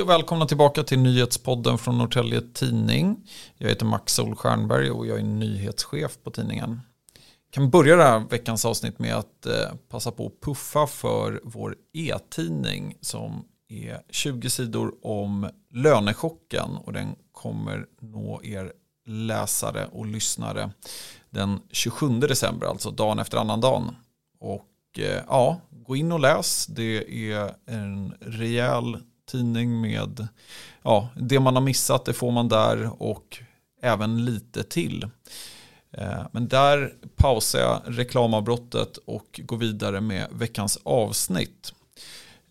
Hej och välkomna tillbaka till nyhetspodden från Norrtälje Tidning. Jag heter Max Solstjernberg och jag är nyhetschef på tidningen. Jag kan börja det här veckans avsnitt med att eh, passa på att puffa för vår e-tidning som är 20 sidor om lönechocken och den kommer nå er läsare och lyssnare den 27 december, alltså dagen efter annandagen. Och eh, ja, gå in och läs. Det är en rejäl tidning med ja, det man har missat, det får man där och även lite till. Eh, men där pausar jag reklamavbrottet och går vidare med veckans avsnitt.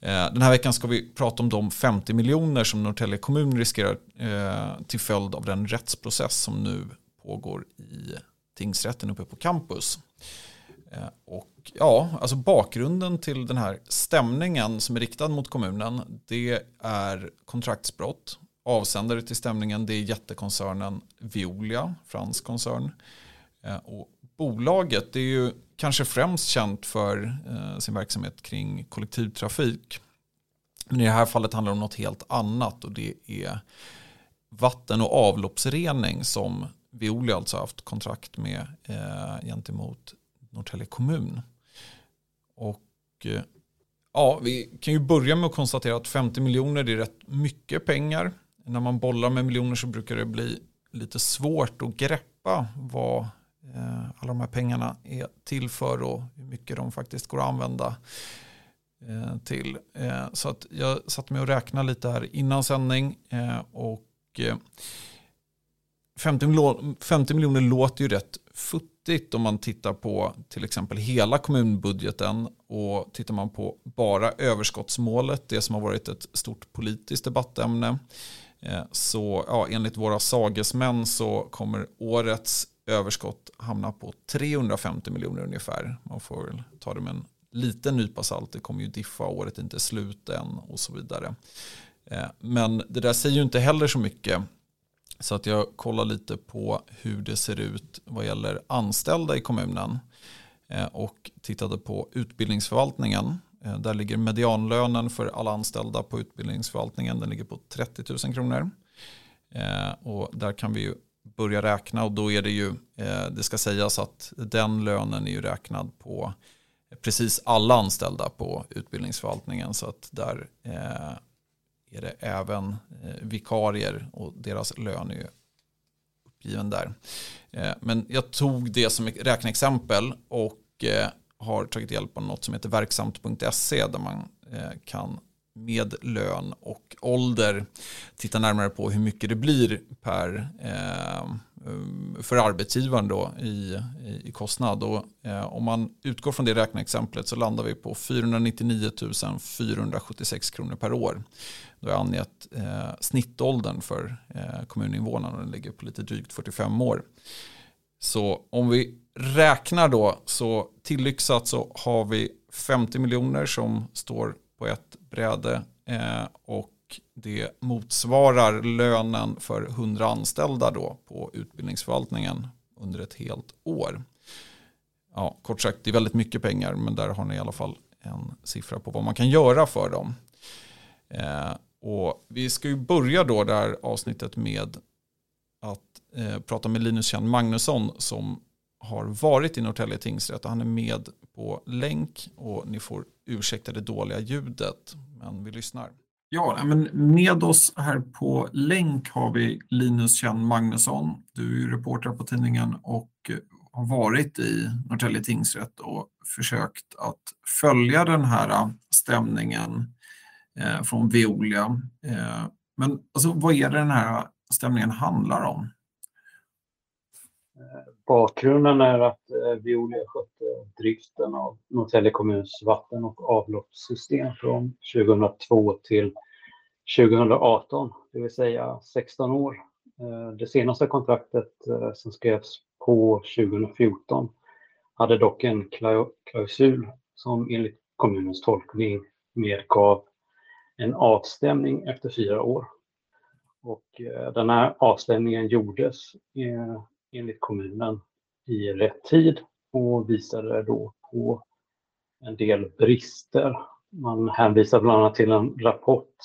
Eh, den här veckan ska vi prata om de 50 miljoner som Norrtälje kommun riskerar eh, till följd av den rättsprocess som nu pågår i tingsrätten uppe på campus. Och ja, alltså bakgrunden till den här stämningen som är riktad mot kommunen det är kontraktsbrott. Avsändare till stämningen det är jättekoncernen Veolia, fransk koncern. Eh, och bolaget det är ju kanske främst känt för eh, sin verksamhet kring kollektivtrafik. Men i det här fallet handlar det om något helt annat och det är vatten och avloppsrening som Veolia alltså haft kontrakt med eh, gentemot Norrtälje kommun. Och eh, ja, vi kan ju börja med att konstatera att 50 miljoner är rätt mycket pengar. När man bollar med miljoner så brukar det bli lite svårt att greppa vad eh, alla de här pengarna är till för och hur mycket de faktiskt går att använda eh, till. Så att jag satte mig och räknade lite här innan sändning och 50 miljoner låter ju rätt futtigt om man tittar på till exempel hela kommunbudgeten och tittar man på bara överskottsmålet, det som har varit ett stort politiskt debattämne, eh, så ja, enligt våra sagesmän så kommer årets överskott hamna på 350 miljoner ungefär. Man får väl ta det med en liten nypa salt, det kommer ju diffa, året är inte slut än och så vidare. Eh, men det där säger ju inte heller så mycket så att jag kollar lite på hur det ser ut vad gäller anställda i kommunen. Eh, och tittade på utbildningsförvaltningen. Eh, där ligger medianlönen för alla anställda på utbildningsförvaltningen. Den ligger på 30 000 kronor. Eh, och där kan vi ju börja räkna och då är det ju, det ska sägas att den lönen är ju räknad på precis alla anställda på utbildningsförvaltningen. Så att där är det även eh, vikarier och deras lön är uppgiven där. Eh, men jag tog det som räkneexempel och eh, har tagit hjälp av något som heter verksamt.se där man eh, kan med lön och ålder titta närmare på hur mycket det blir per Eh, Eh, för arbetsgivaren då i, i, kostnad. Och, eh, om man utgår från det räkneexemplet så landar vi på 499 476 kronor per år. Då har jag angett eh, snittåldern för eh, kommuninvånarna och den ligger på lite drygt 45 år. Så om vi räknar då så tillyxat så har vi 50 miljoner som står på ett bräde eh, och det motsvarar lönen för 100 anställda då på utbildningsförvaltningen under ett helt år. Ja, kort sagt, det är väldigt mycket pengar men där har ni i alla fall en siffra på vad man kan göra för dem. Eh, och vi ska ju börja då det här avsnittet med att eh, prata med Linus Kjell Magnusson som har varit i Norrtälje tingsrätt. Han är med på länk och ni får ursäkta det dåliga ljudet. Men vi lyssnar. Ja, men med oss här på länk har vi Linus Kjell Magnusson. Du är ju reporter på tidningen och har varit i Norrtälje tingsrätt och försökt att följa den här stämningen eh, från Veolia. Eh, men alltså, vad är det den här stämningen handlar om? Eh, Bakgrunden är att eh, Veolia skötte eh, driften av Norrtälje kommuns vatten och avloppssystem från 2002 till 2018, det vill säga 16 år. Eh, det senaste kontraktet som skrevs på 2014 hade dock en klausul som enligt kommunens tolkning medgav en avstämning efter fyra år. Och den här avstämningen gjordes enligt kommunen i rätt tid och visade då på en del brister. Man hänvisar bland annat till en rapport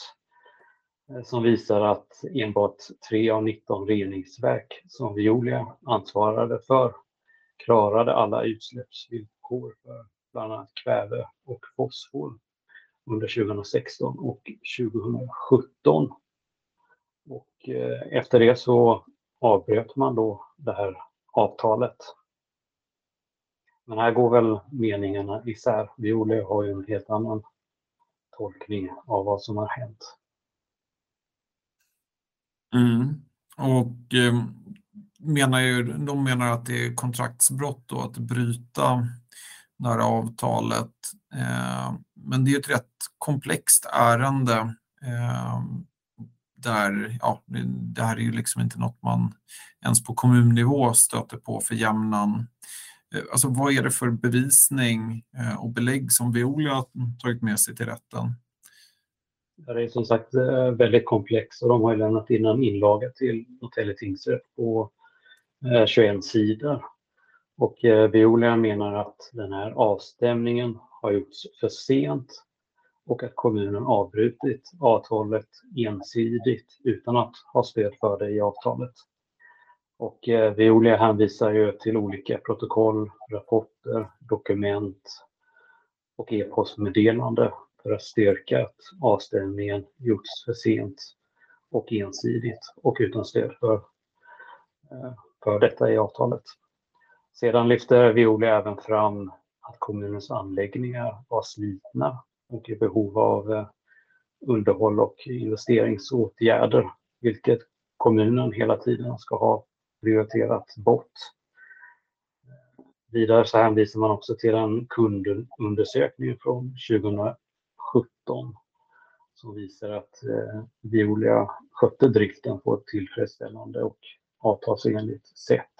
eh, som visar att enbart 3 av 19 reningsverk som Veolia ansvarade för klarade alla utsläppsvillkor för bland annat kväve och fosfor under 2016 och 2017. Och eh, efter det så avbröt man då det här avtalet. Men här går väl meningarna isär. Viola har ju en helt annan tolkning av vad som har hänt. Mm. Och eh, menar ju, de menar att det är kontraktsbrott då, att bryta det här avtalet. Eh, men det är ett rätt komplext ärende. Eh, där, ja, det här är ju liksom inte något man ens på kommunnivå stöter på för jämnan. Eh, alltså vad är det för bevisning eh, och belägg som Veolia har tagit med sig till rätten? Det är som sagt eh, väldigt komplext och de har lämnat in en inlaga till Norrtälje tingsrätt på 21 sidor. Och Veolia menar att den här avstämningen har gjorts för sent och att kommunen avbrutit avtalet ensidigt utan att ha stöd för det i avtalet. Och eh, Veolia hänvisar ju till olika protokoll, rapporter, dokument och e-postmeddelande för att styrka att avstämningen gjorts för sent och ensidigt och utan stöd för, eh, för detta i avtalet. Sedan lyfter Veolia även fram att kommunens anläggningar var slitna och i behov av eh, underhåll och investeringsåtgärder, vilket kommunen hela tiden ska ha prioriterat bort. Vidare så hänvisar man också till en kundundersökning från 2017 som visar att eh, Veolia skötte driften på ett tillfredsställande och avtalsenligt sätt.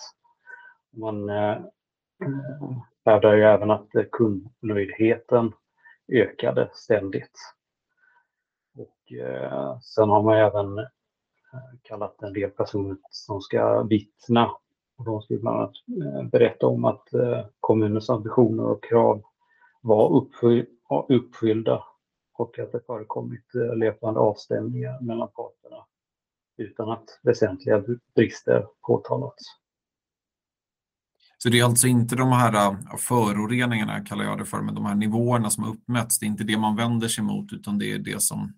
Man eh, eh hävdar ju även att eh, kundnöjdheten ökade ständigt. Och eh, sen har man även eh, kallat en del personer som ska vittna. Och de ska bland annat eh, berätta om att eh, kommunens ambitioner och krav var uppfyllda och att det förekommit löpande avstämningar mellan parterna utan att väsentliga brister påtalats. Så det är alltså inte de här äh, föroreningarna, kallar jag det för, men de här nivåerna som har uppmätts. Det är inte det man vänder sig mot, utan det är det som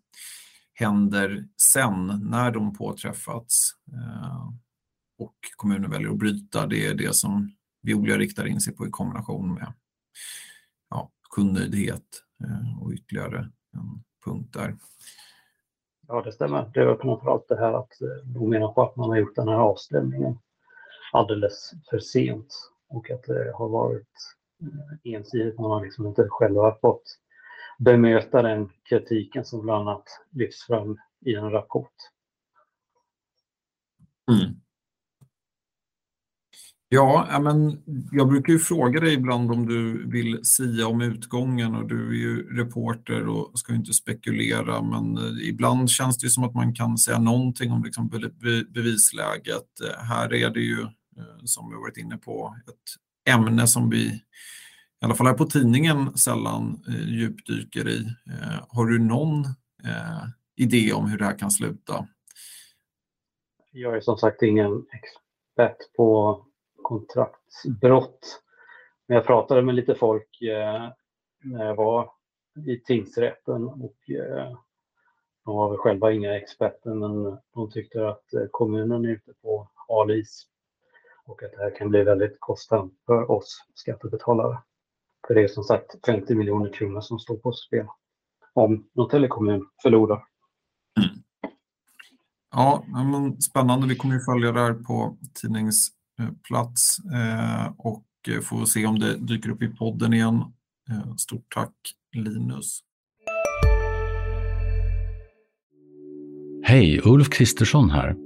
händer sen när de påträffats äh, och kommunen väljer att bryta. Det är det som Viola riktar in sig på i kombination med ja, kundnöjdhet äh, och ytterligare en punkt där. Ja, det stämmer. Det är framförallt det här att eh, de menar på att man har gjort den här avstämningen alldeles för sent och att det har varit eh, ensidigt. Man har liksom inte själva fått bemöta den kritiken som bland annat lyfts fram i en rapport. Mm. Ja, men jag brukar ju fråga dig ibland om du vill sia om utgången och du är ju reporter och ska inte spekulera men eh, ibland känns det som att man kan säga någonting om liksom bevisläget. Eh, här är det ju Eh, som vi varit inne på. Ett ämne som vi, i alla fall här på tidningen, sällan eh, djupdyker i. Eh, har du någon eh, idé om hur det här kan sluta? Jag är som sagt ingen expert på kontraktsbrott. Men jag pratade med lite folk eh, när jag var i tingsrätten och de var väl själva inga experter men de tyckte att kommunen är ute på hal is och att det här kan bli väldigt kostsamt för oss skattebetalare. För det är som sagt 50 miljoner kronor som står på spel om Norrtälje kommun förlorar. Mm. Ja, men spännande. Vi kommer ju följa det här på tidningsplats eh, och får se om det dyker upp i podden igen. Eh, stort tack Linus. Hej, Ulf Kristersson här.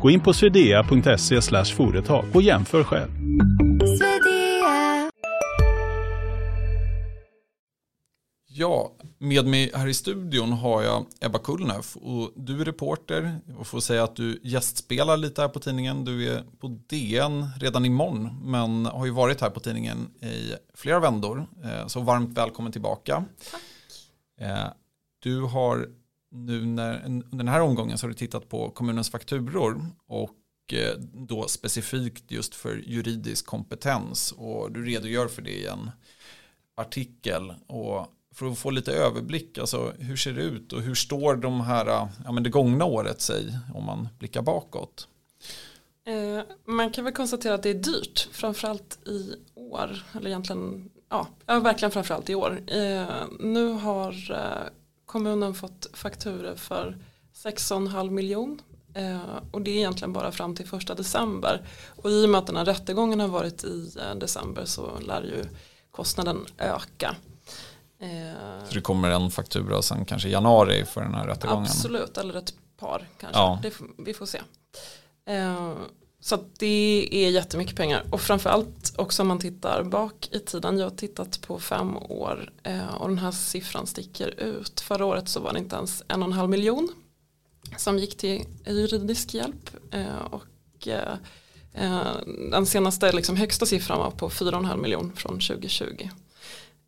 Gå in på swedea.se företag och jämför själv. Ja, med mig här i studion har jag Ebba Kullnöf och du är reporter och får säga att du gästspelar lite här på tidningen. Du är på DN redan imorgon men har ju varit här på tidningen i flera vändor. Eh, så varmt välkommen tillbaka. Tack. Eh, du har nu när, under den här omgången så har du tittat på kommunens fakturor och eh, då specifikt just för juridisk kompetens och du redogör för det i en artikel. Och för att få lite överblick, alltså hur ser det ut och hur står de här, ja men det gångna året sig om man blickar bakåt? Eh, man kan väl konstatera att det är dyrt, framförallt i år, eller egentligen, ja, verkligen framförallt i år. Eh, nu har kommunen fått fakturer för 6,5 miljon eh, och det är egentligen bara fram till första december. Och i och med att den här rättegången har varit i eh, december så lär ju kostnaden öka. Eh, så det kommer en faktura sen kanske i januari för den här rättegången? Absolut, eller ett par kanske. Ja. Det, vi får se. Så det är jättemycket pengar och framförallt också om man tittar bak i tiden. Jag har tittat på fem år eh, och den här siffran sticker ut. Förra året så var det inte ens en och en halv miljon som gick till juridisk hjälp eh, och eh, den senaste liksom högsta siffran var på 4,5 miljon från 2020.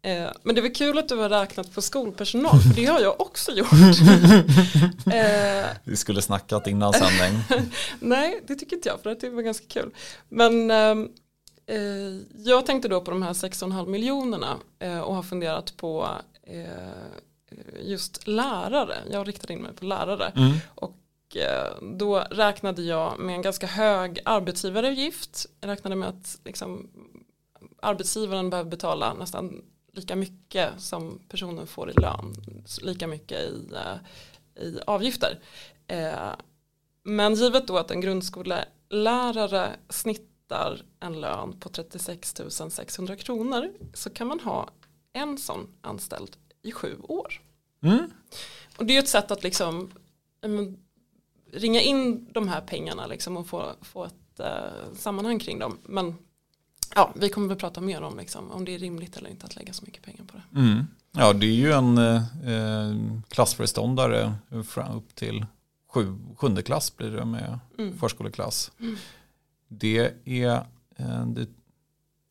Eh, men det var kul att du har räknat på skolpersonal, för det har jag också gjort. eh, Vi skulle snackat innan sändning. Nej, det tycker inte jag, för det var ganska kul. Men ehm, eh, jag tänkte då på de här 6,5 miljonerna eh, och har funderat på eh, just lärare. Jag riktade in mig på lärare. Mm. Och eh, då räknade jag med en ganska hög arbetsgivaravgift. Jag räknade med att liksom, arbetsgivaren behöver betala nästan lika mycket som personen får i lön, lika mycket i, eh, i avgifter. Eh, men givet då att en grundskolelärare snittar en lön på 36 600 kronor så kan man ha en sån anställd i sju år. Mm. Och det är ett sätt att liksom ringa in de här pengarna liksom och få, få ett eh, sammanhang kring dem. Men ja, vi kommer väl prata mer om liksom, om det är rimligt eller inte att lägga så mycket pengar på det. Mm. Ja, det är ju en eh, klassföreståndare upp till sju, sjunde klass blir det med mm. förskoleklass. Mm. Det är eh, det,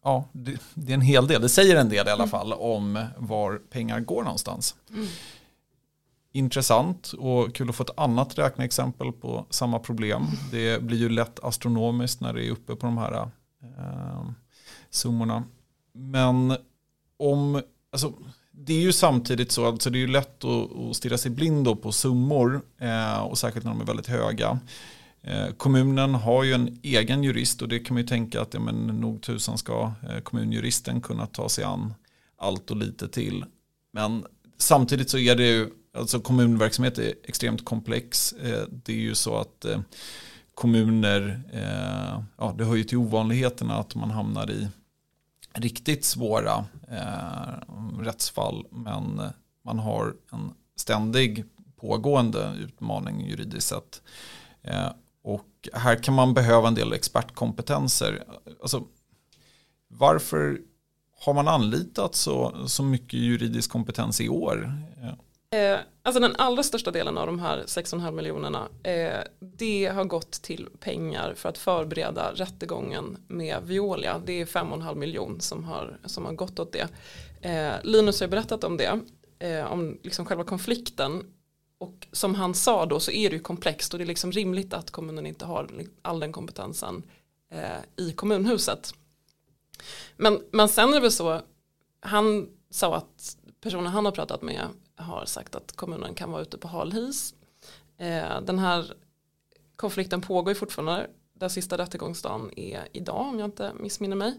ja, det, det, är en hel del, det säger en del i alla mm. fall om var pengar går någonstans. Mm. Intressant och kul att få ett annat räkneexempel på samma problem. Det blir ju lätt astronomiskt när det är uppe på de här eh, summorna. Men om, alltså, det är ju samtidigt så, alltså det är ju lätt att, att stirra sig blind på summor eh, och särskilt när de är väldigt höga. Eh, kommunen har ju en egen jurist och det kan man ju tänka att ja, men, nog tusan ska eh, kommunjuristen kunna ta sig an allt och lite till. Men samtidigt så är det ju, alltså kommunverksamhet är extremt komplex. Eh, det är ju så att eh, kommuner, eh, ja det hör ju till ovanligheterna att man hamnar i riktigt svåra eh, rättsfall men man har en ständig pågående utmaning juridiskt sett. Eh, och här kan man behöva en del expertkompetenser. Alltså, varför har man anlitat så, så mycket juridisk kompetens i år? Eh, Eh, alltså den allra största delen av de här 6,5 miljonerna eh, det har gått till pengar för att förbereda rättegången med Violia. Det är 5,5 miljon som har, som har gått åt det. Eh, Linus har berättat om det, eh, om liksom själva konflikten. Och som han sa då så är det ju komplext och det är liksom rimligt att kommunen inte har all den kompetensen eh, i kommunhuset. Men, men sen är det väl så, han sa att personen han har pratat med har sagt att kommunen kan vara ute på halhis. Eh, den här konflikten pågår fortfarande. Den sista rättegångsdagen är idag om jag inte missminner mig.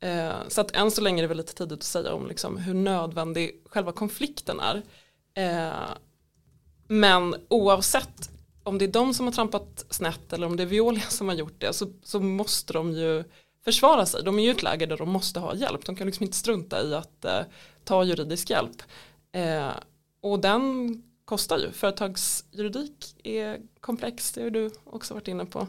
Eh, så att än så länge är det väl lite tidigt att säga om liksom hur nödvändig själva konflikten är. Eh, men oavsett om det är de som har trampat snett eller om det är Veolia som har gjort det så, så måste de ju försvara sig. De är ju i ett läge där de måste ha hjälp. De kan liksom inte strunta i att eh, ta juridisk hjälp. Eh, och den kostar ju. Företagsjuridik är komplex, det har du också varit inne på.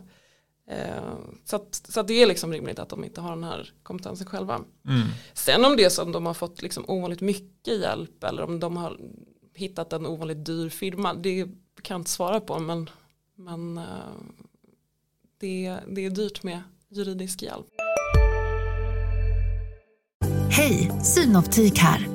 Eh, så, att, så att det är liksom rimligt att de inte har den här kompetensen själva. Mm. Sen om det är så att de har fått liksom ovanligt mycket hjälp eller om de har hittat en ovanligt dyr firma, det kan jag inte svara på men, men uh, det, det är dyrt med juridisk hjälp. Hej, Synoptik här.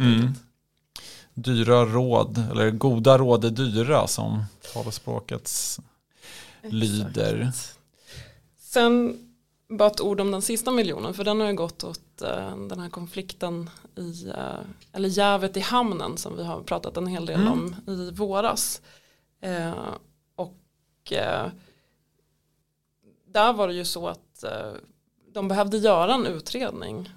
Mm. Dyra råd, eller goda råd är dyra som talespråket lyder. Sen bara ett ord om den sista miljonen för den har ju gått åt uh, den här konflikten i, uh, eller jävet i hamnen som vi har pratat en hel del mm. om i våras. Uh, och där var det ju så att de behövde göra en utredning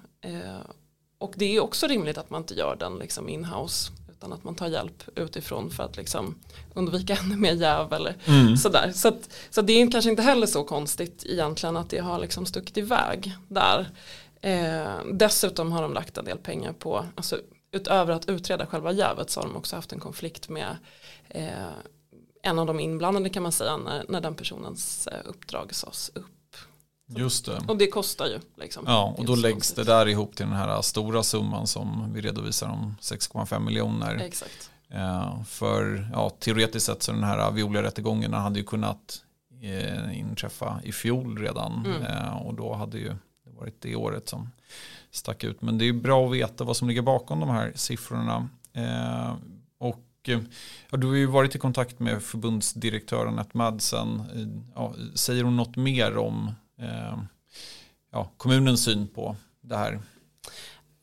och det är också rimligt att man inte gör den liksom in-house utan att man tar hjälp utifrån för att liksom undvika ännu mer jäv eller mm. sådär. Så, att, så det är kanske inte heller så konstigt egentligen att det har liksom stuckit iväg där. Eh, dessutom har de lagt en del pengar på, alltså utöver att utreda själva jävet så har de också haft en konflikt med eh, en av de inblandade kan man säga när, när den personens eh, uppdrag sades upp. Just det. Och det kostar ju. Liksom. Ja, och då läggs det där ihop till den här stora summan som vi redovisar om 6,5 miljoner. Exakt. Eh, för ja, teoretiskt sett så den här Viola-rättegången hade ju kunnat eh, inträffa i fjol redan. Mm. Eh, och då hade ju det varit det året som stack ut. Men det är bra att veta vad som ligger bakom de här siffrorna. Eh, och eh, ja, du har ju varit i kontakt med förbundsdirektören Annette Madsen. Eh, ja, säger hon något mer om ja, kommunens syn på det här?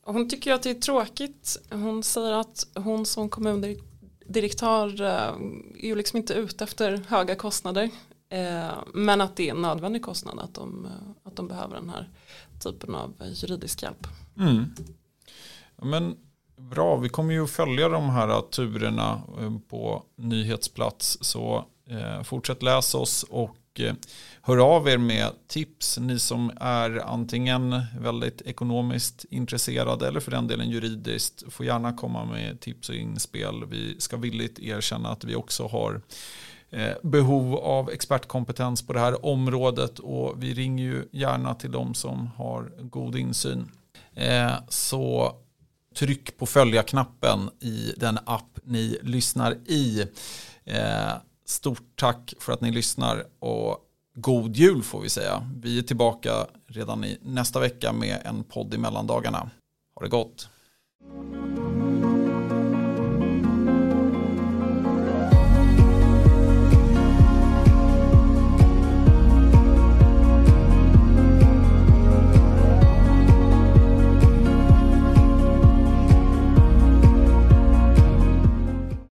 Hon tycker att det är tråkigt. Hon säger att hon som kommundirektör eh, är ju liksom inte ute efter höga kostnader. Eh, men att det är en nödvändig kostnad att de, eh, att de behöver den här typen av juridisk hjälp. Mm. Men bra, vi kommer ju att följa de här turerna på nyhetsplats. Så fortsätt läsa oss och och eh, hör av er med tips, ni som är antingen väldigt ekonomiskt intresserade eller för den delen juridiskt. Får gärna komma med tips och inspel. Vi ska villigt erkänna att vi också har eh, behov av expertkompetens på det här området och vi ringer ju gärna till de som har god insyn. Eh, så tryck på följa-knappen i den app ni lyssnar i. Stort tack för att ni lyssnar och god jul får vi säga. Vi är tillbaka redan i nästa vecka med en podd i mellandagarna. Ha det gott!